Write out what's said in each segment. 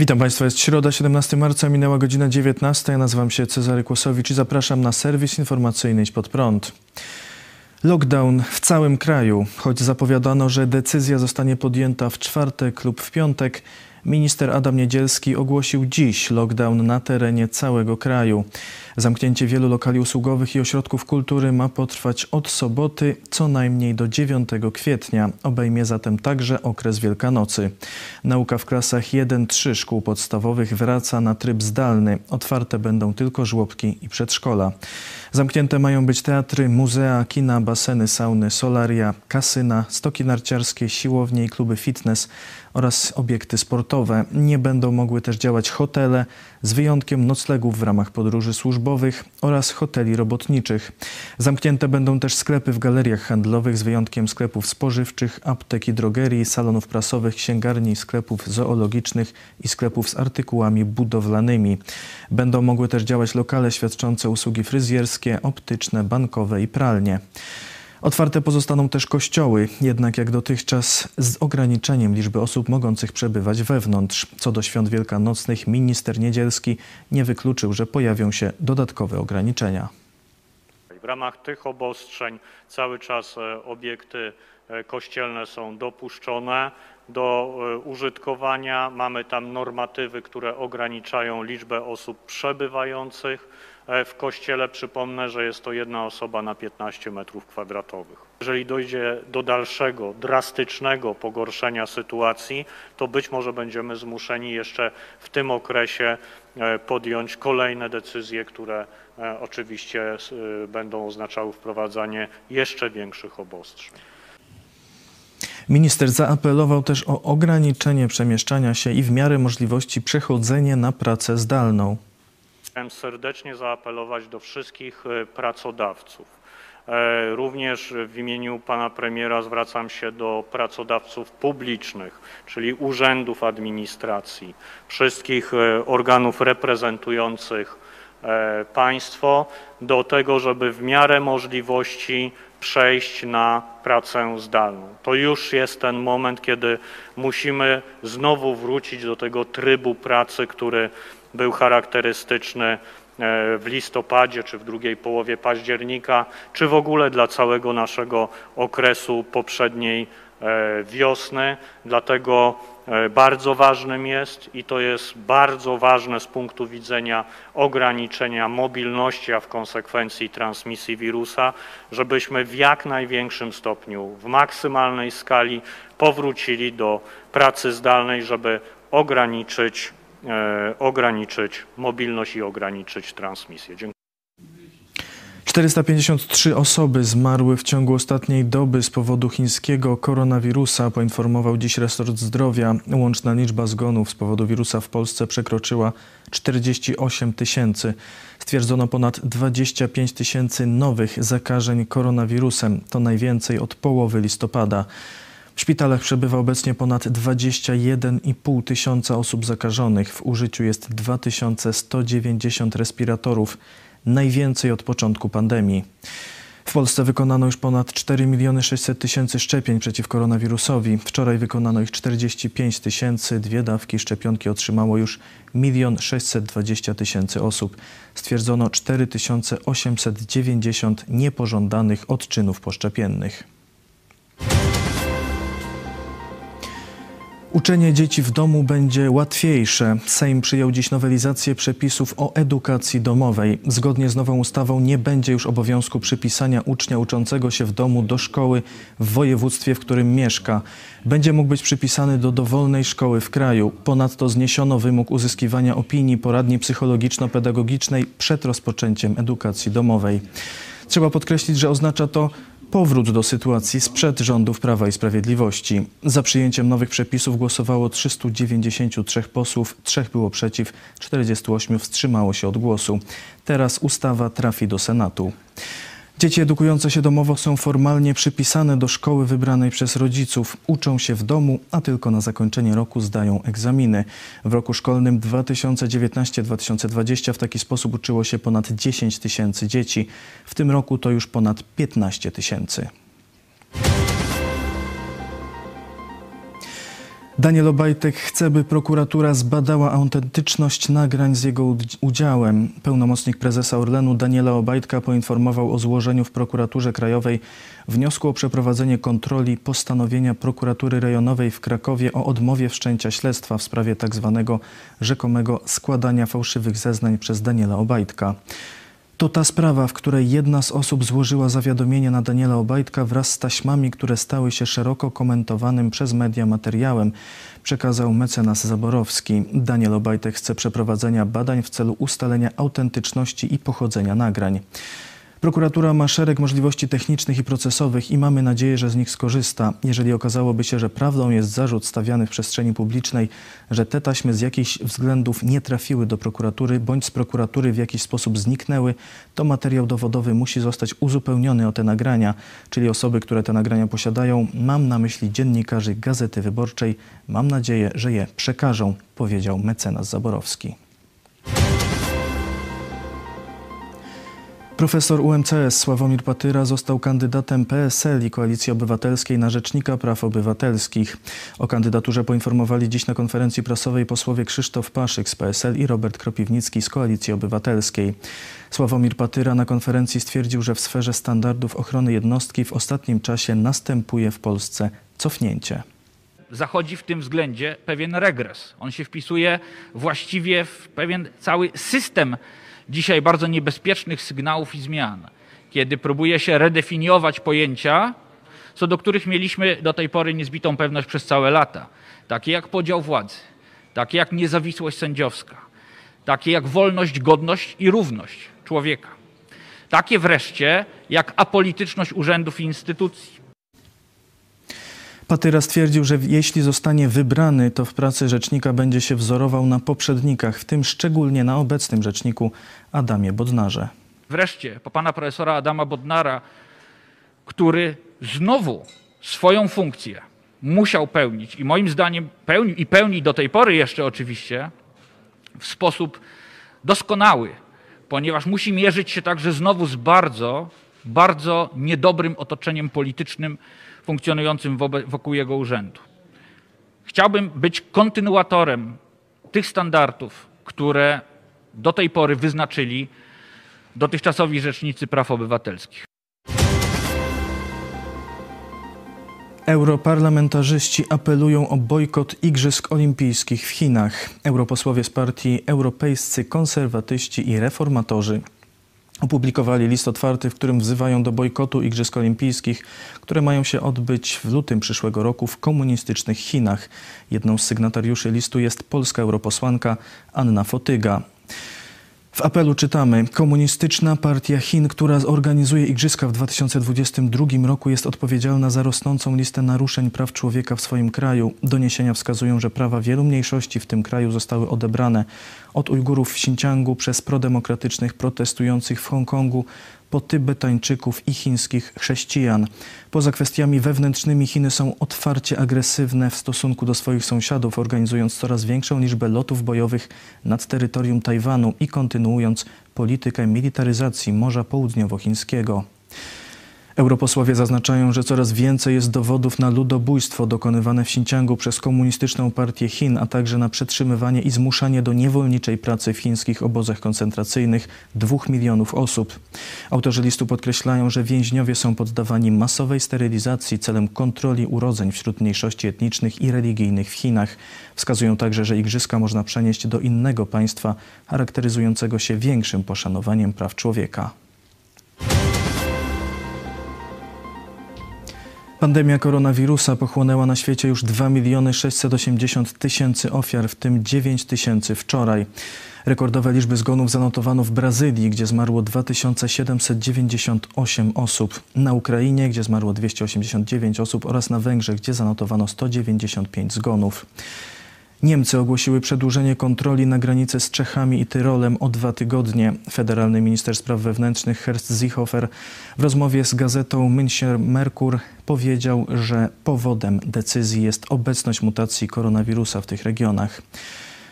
Witam Państwa, jest środa, 17 marca, minęła godzina 19. Ja nazywam się Cezary Kłosowicz i zapraszam na serwis informacyjny Idź Pod Prąd. Lockdown w całym kraju. Choć zapowiadano, że decyzja zostanie podjęta w czwartek lub w piątek, Minister Adam Niedzielski ogłosił dziś lockdown na terenie całego kraju. Zamknięcie wielu lokali usługowych i ośrodków kultury ma potrwać od soboty co najmniej do 9 kwietnia. Obejmie zatem także okres Wielkanocy. Nauka w klasach 1-3 szkół podstawowych wraca na tryb zdalny. Otwarte będą tylko żłobki i przedszkola. Zamknięte mają być teatry, muzea, kina, baseny, sauny, solaria, kasyna, stoki narciarskie, siłownie i kluby fitness oraz obiekty sportowe. Nie będą mogły też działać hotele, z wyjątkiem noclegów w ramach podróży służbowych oraz hoteli robotniczych. Zamknięte będą też sklepy w galeriach handlowych, z wyjątkiem sklepów spożywczych, aptek i drogerii, salonów prasowych, księgarni, sklepów zoologicznych i sklepów z artykułami budowlanymi. Będą mogły też działać lokale świadczące usługi fryzjerskie, optyczne, bankowe i pralnie. Otwarte pozostaną też kościoły, jednak jak dotychczas z ograniczeniem liczby osób mogących przebywać wewnątrz. Co do świąt wielkanocnych, minister Niedzielski nie wykluczył, że pojawią się dodatkowe ograniczenia. W ramach tych obostrzeń cały czas e, obiekty e, kościelne są dopuszczone do e, użytkowania. Mamy tam normatywy, które ograniczają liczbę osób przebywających w kościele. Przypomnę, że jest to jedna osoba na 15 metrów kwadratowych. Jeżeli dojdzie do dalszego, drastycznego pogorszenia sytuacji, to być może będziemy zmuszeni jeszcze w tym okresie e, podjąć kolejne decyzje, które e, oczywiście będą oznaczały wprowadzanie jeszcze większych obostrzeń. Minister zaapelował też o ograniczenie przemieszczania się i w miarę możliwości przechodzenie na pracę zdalną. Chciałem serdecznie zaapelować do wszystkich e, pracodawców. E, również w imieniu pana premiera zwracam się do pracodawców publicznych, czyli urzędów administracji, wszystkich e, organów reprezentujących państwo, do tego, żeby w miarę możliwości przejść na pracę zdalną. To już jest ten moment, kiedy musimy znowu wrócić do tego trybu pracy, który był charakterystyczny e, w listopadzie czy w drugiej połowie października, czy w ogóle dla całego naszego okresu poprzedniej e, wiosny. Dlatego e, bardzo ważnym jest i to jest bardzo ważne z punktu widzenia ograniczenia mobilności, a w konsekwencji transmisji wirusa, żebyśmy w jak największym stopniu, w maksymalnej skali powrócili do pracy zdalnej, żeby ograniczyć ograniczyć mobilność i ograniczyć transmisję. Dziękuję. 453 osoby zmarły w ciągu ostatniej doby z powodu chińskiego koronawirusa, poinformował dziś resort zdrowia. Łączna liczba zgonów z powodu wirusa w Polsce przekroczyła 48 tysięcy. Stwierdzono ponad 25 tysięcy nowych zakażeń koronawirusem. To najwięcej od połowy listopada. W szpitalach przebywa obecnie ponad 21,5 tysiąca osób zakażonych. W użyciu jest 2190 respiratorów, najwięcej od początku pandemii. W Polsce wykonano już ponad 4 miliony 600 tysięcy szczepień przeciw koronawirusowi. Wczoraj wykonano ich 45 tysięcy. Dwie dawki szczepionki otrzymało już 1 620 tysięcy osób. Stwierdzono 4890 niepożądanych odczynów poszczepiennych. Uczenie dzieci w domu będzie łatwiejsze. Sejm przyjął dziś nowelizację przepisów o edukacji domowej. Zgodnie z nową ustawą nie będzie już obowiązku przypisania ucznia uczącego się w domu do szkoły w województwie, w którym mieszka. Będzie mógł być przypisany do dowolnej szkoły w kraju. Ponadto zniesiono wymóg uzyskiwania opinii poradni psychologiczno-pedagogicznej przed rozpoczęciem edukacji domowej. Trzeba podkreślić, że oznacza to powrót do sytuacji sprzed rządów Prawa i Sprawiedliwości. Za przyjęciem nowych przepisów głosowało 393 posłów, 3 było przeciw, 48 wstrzymało się od głosu. Teraz ustawa trafi do Senatu. Dzieci edukujące się domowo są formalnie przypisane do szkoły wybranej przez rodziców. Uczą się w domu, a tylko na zakończenie roku zdają egzaminy. W roku szkolnym 2019-2020 w taki sposób uczyło się ponad 10 tysięcy dzieci. W tym roku to już ponad 15 tysięcy. Daniel Obajtek chce, by prokuratura zbadała autentyczność nagrań z jego udziałem. Pełnomocnik prezesa Orlenu Daniela Obajtka poinformował o złożeniu w prokuraturze krajowej wniosku o przeprowadzenie kontroli postanowienia prokuratury rejonowej w Krakowie o odmowie wszczęcia śledztwa w sprawie tzw. Tak rzekomego składania fałszywych zeznań przez Daniela Obajtka. To ta sprawa, w której jedna z osób złożyła zawiadomienie na Daniela Obajtka wraz z taśmami, które stały się szeroko komentowanym przez media materiałem, przekazał mecenas Zaborowski. Daniel Obajtek chce przeprowadzenia badań w celu ustalenia autentyczności i pochodzenia nagrań. Prokuratura ma szereg możliwości technicznych i procesowych i mamy nadzieję, że z nich skorzysta. Jeżeli okazałoby się, że prawdą jest zarzut stawiany w przestrzeni publicznej, że te taśmy z jakichś względów nie trafiły do prokuratury bądź z prokuratury w jakiś sposób zniknęły, to materiał dowodowy musi zostać uzupełniony o te nagrania, czyli osoby, które te nagrania posiadają. Mam na myśli dziennikarzy Gazety Wyborczej. Mam nadzieję, że je przekażą, powiedział mecenas Zaborowski. Profesor UMCS Sławomir Patyra został kandydatem PSL i Koalicji Obywatelskiej na Rzecznika Praw Obywatelskich. O kandydaturze poinformowali dziś na konferencji prasowej posłowie Krzysztof Paszyk z PSL i Robert Kropiwnicki z Koalicji Obywatelskiej. Sławomir Patyra na konferencji stwierdził, że w sferze standardów ochrony jednostki w ostatnim czasie następuje w Polsce cofnięcie zachodzi w tym względzie pewien regres. On się wpisuje właściwie w pewien cały system dzisiaj bardzo niebezpiecznych sygnałów i zmian, kiedy próbuje się redefiniować pojęcia, co do których mieliśmy do tej pory niezbitą pewność przez całe lata, takie jak podział władzy, takie jak niezawisłość sędziowska, takie jak wolność, godność i równość człowieka, takie wreszcie jak apolityczność urzędów i instytucji. Patyra stwierdził, że jeśli zostanie wybrany, to w pracy rzecznika będzie się wzorował na poprzednikach, w tym szczególnie na obecnym rzeczniku Adamie Bodnarze. Wreszcie po pana profesora Adama Bodnara, który znowu swoją funkcję musiał pełnić i moim zdaniem pełnił i pełni do tej pory jeszcze oczywiście w sposób doskonały, ponieważ musi mierzyć się także znowu z bardzo, bardzo niedobrym otoczeniem politycznym funkcjonującym wokół jego urzędu. Chciałbym być kontynuatorem tych standardów, które do tej pory wyznaczyli dotychczasowi rzecznicy praw obywatelskich. Europarlamentarzyści apelują o bojkot Igrzysk Olimpijskich w Chinach. Europosłowie z partii Europejscy Konserwatyści i Reformatorzy opublikowali list otwarty, w którym wzywają do bojkotu Igrzysk Olimpijskich, które mają się odbyć w lutym przyszłego roku w komunistycznych Chinach. Jedną z sygnatariuszy listu jest polska europosłanka Anna Fotyga. W apelu czytamy: Komunistyczna Partia Chin, która zorganizuje igrzyska w 2022 roku, jest odpowiedzialna za rosnącą listę naruszeń praw człowieka w swoim kraju. Doniesienia wskazują, że prawa wielu mniejszości w tym kraju zostały odebrane od Ujgurów w Xinjiangu przez prodemokratycznych protestujących w Hongkongu po Tybetańczyków i chińskich chrześcijan. Poza kwestiami wewnętrznymi Chiny są otwarcie agresywne w stosunku do swoich sąsiadów, organizując coraz większą liczbę lotów bojowych nad terytorium Tajwanu i kontynuując politykę militaryzacji Morza Południowochińskiego. Europosłowie zaznaczają, że coraz więcej jest dowodów na ludobójstwo dokonywane w Xinjiangu przez komunistyczną partię Chin, a także na przetrzymywanie i zmuszanie do niewolniczej pracy w chińskich obozach koncentracyjnych dwóch milionów osób. Autorzy listu podkreślają, że więźniowie są poddawani masowej sterylizacji celem kontroli urodzeń wśród mniejszości etnicznych i religijnych w Chinach. Wskazują także, że igrzyska można przenieść do innego państwa charakteryzującego się większym poszanowaniem praw człowieka. Pandemia koronawirusa pochłonęła na świecie już 2 miliony 680 tysięcy ofiar, w tym 9 tysięcy wczoraj. Rekordowe liczby zgonów zanotowano w Brazylii, gdzie zmarło 2798 osób, na Ukrainie, gdzie zmarło 289 osób oraz na Węgrzech, gdzie zanotowano 195 zgonów. Niemcy ogłosiły przedłużenie kontroli na granicy z Czechami i Tyrolem o dwa tygodnie. Federalny minister spraw wewnętrznych Herst Seehofer w rozmowie z gazetą München Merkur powiedział, że powodem decyzji jest obecność mutacji koronawirusa w tych regionach.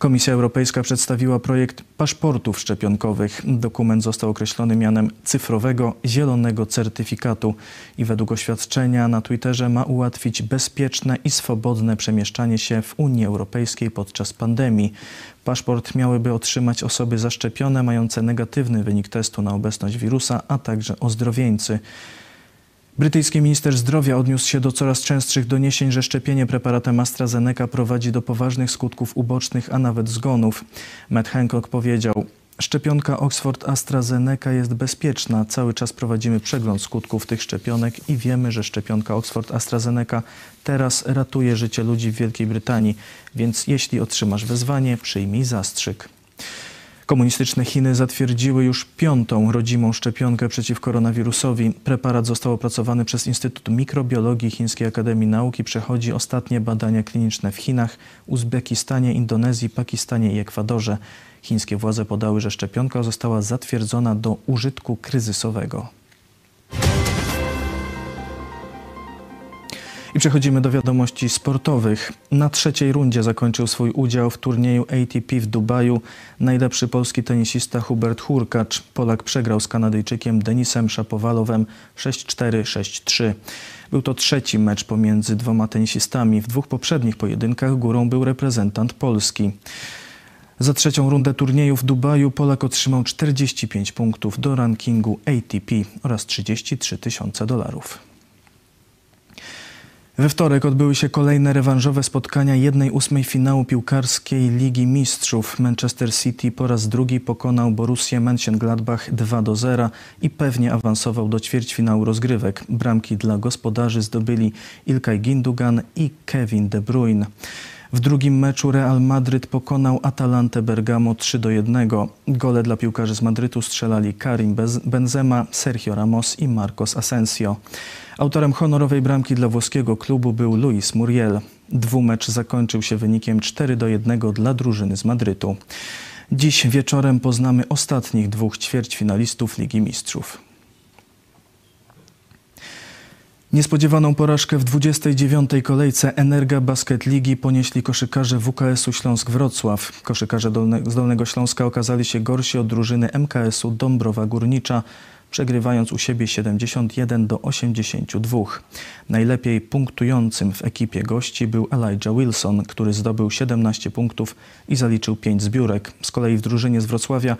Komisja Europejska przedstawiła projekt paszportów szczepionkowych. Dokument został określony mianem cyfrowego zielonego certyfikatu i według oświadczenia na Twitterze ma ułatwić bezpieczne i swobodne przemieszczanie się w Unii Europejskiej podczas pandemii. Paszport miałyby otrzymać osoby zaszczepione, mające negatywny wynik testu na obecność wirusa, a także ozdrowieńcy. Brytyjski minister zdrowia odniósł się do coraz częstszych doniesień, że szczepienie preparatem AstraZeneca prowadzi do poważnych skutków ubocznych, a nawet zgonów. Matt Hancock powiedział: Szczepionka Oxford AstraZeneca jest bezpieczna. Cały czas prowadzimy przegląd skutków tych szczepionek i wiemy, że szczepionka Oxford AstraZeneca teraz ratuje życie ludzi w Wielkiej Brytanii, więc jeśli otrzymasz wezwanie, przyjmij zastrzyk. Komunistyczne Chiny zatwierdziły już piątą rodzimą szczepionkę przeciw koronawirusowi. Preparat został opracowany przez Instytut Mikrobiologii Chińskiej Akademii Nauk i przechodzi ostatnie badania kliniczne w Chinach, Uzbekistanie, Indonezji, Pakistanie i Ekwadorze. Chińskie władze podały, że szczepionka została zatwierdzona do użytku kryzysowego. Przechodzimy do wiadomości sportowych. Na trzeciej rundzie zakończył swój udział w turnieju ATP w Dubaju najlepszy polski tenisista Hubert Hurkacz. Polak przegrał z Kanadyjczykiem Denisem Szapowalowem 6-4, 6-3. Był to trzeci mecz pomiędzy dwoma tenisistami. W dwóch poprzednich pojedynkach górą był reprezentant Polski. Za trzecią rundę turnieju w Dubaju Polak otrzymał 45 punktów do rankingu ATP oraz 33 tysiące dolarów. We wtorek odbyły się kolejne rewanżowe spotkania 1-8 finału piłkarskiej Ligi Mistrzów. Manchester City po raz drugi pokonał Borussię Mönchengladbach 2-0 i pewnie awansował do ćwierćfinału rozgrywek. Bramki dla gospodarzy zdobyli Ilkay Gindugan i Kevin De Bruyne. W drugim meczu Real Madryt pokonał Atalantę Bergamo 3 do 1. Gole dla piłkarzy z Madrytu strzelali Karim Benzema, Sergio Ramos i Marcos Asensio. Autorem honorowej bramki dla włoskiego klubu był Luis Muriel. Dwumecz zakończył się wynikiem 4 do 1 dla drużyny z Madrytu. Dziś wieczorem poznamy ostatnich dwóch ćwierćfinalistów Ligi Mistrzów. Niespodziewaną porażkę w 29. kolejce Energa Basket Ligi ponieśli koszykarze WKS-u Śląsk-Wrocław. Koszykarze z Dolnego Śląska okazali się gorsi od drużyny MKS-u Dąbrowa Górnicza, przegrywając u siebie 71 do 82. Najlepiej punktującym w ekipie gości był Elijah Wilson, który zdobył 17 punktów i zaliczył 5 zbiórek. Z kolei w drużynie z Wrocławia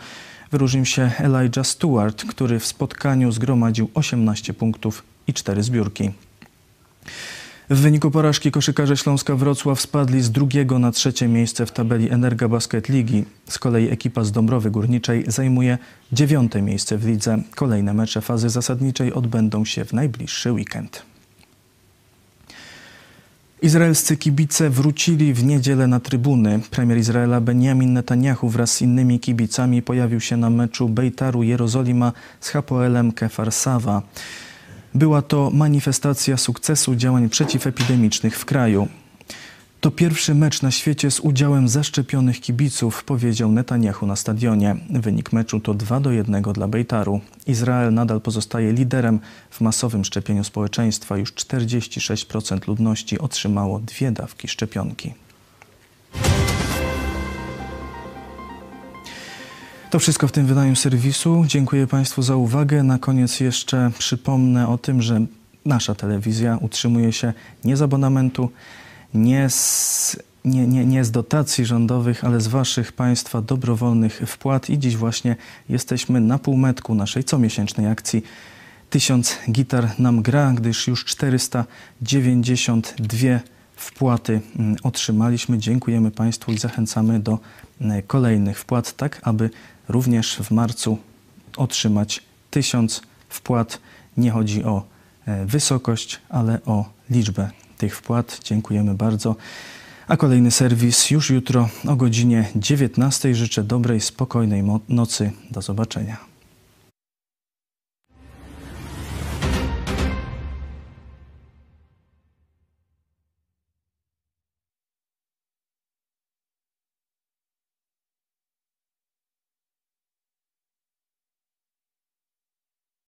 wyróżnił się Elijah Stewart, który w spotkaniu zgromadził 18 punktów i 4 zbiórki. W wyniku porażki koszykarze Śląska Wrocław spadli z drugiego na trzecie miejsce w tabeli Energa Basket Ligi. Z kolei ekipa z Dąbrowy Górniczej zajmuje dziewiąte miejsce w lidze. Kolejne mecze fazy zasadniczej odbędą się w najbliższy weekend. Izraelscy kibice wrócili w niedzielę na trybuny. Premier Izraela Benjamin Netanyahu wraz z innymi kibicami pojawił się na meczu Bejtaru Jerozolima z Hapoelem Kefar Sava. Była to manifestacja sukcesu działań przeciwepidemicznych w kraju. To pierwszy mecz na świecie z udziałem zaszczepionych kibiców, powiedział Netanyahu na stadionie. Wynik meczu to 2 do 1 dla Bejtaru. Izrael nadal pozostaje liderem w masowym szczepieniu społeczeństwa. Już 46% ludności otrzymało dwie dawki szczepionki. To wszystko w tym wydaniu serwisu. Dziękuję Państwu za uwagę. Na koniec jeszcze przypomnę o tym, że nasza telewizja utrzymuje się nie z abonamentu, nie z, nie, nie, nie z dotacji rządowych, ale z Waszych Państwa dobrowolnych wpłat. I dziś właśnie jesteśmy na półmetku naszej comiesięcznej akcji. Tysiąc gitar nam gra, gdyż już 492 wpłaty mm, otrzymaliśmy. Dziękujemy Państwu i zachęcamy do mm, kolejnych wpłat, tak aby również w marcu otrzymać tysiąc wpłat. Nie chodzi o e, wysokość, ale o liczbę tych wpłat. Dziękujemy bardzo. A kolejny serwis już jutro o godzinie 19. Życzę dobrej, spokojnej nocy. Do zobaczenia.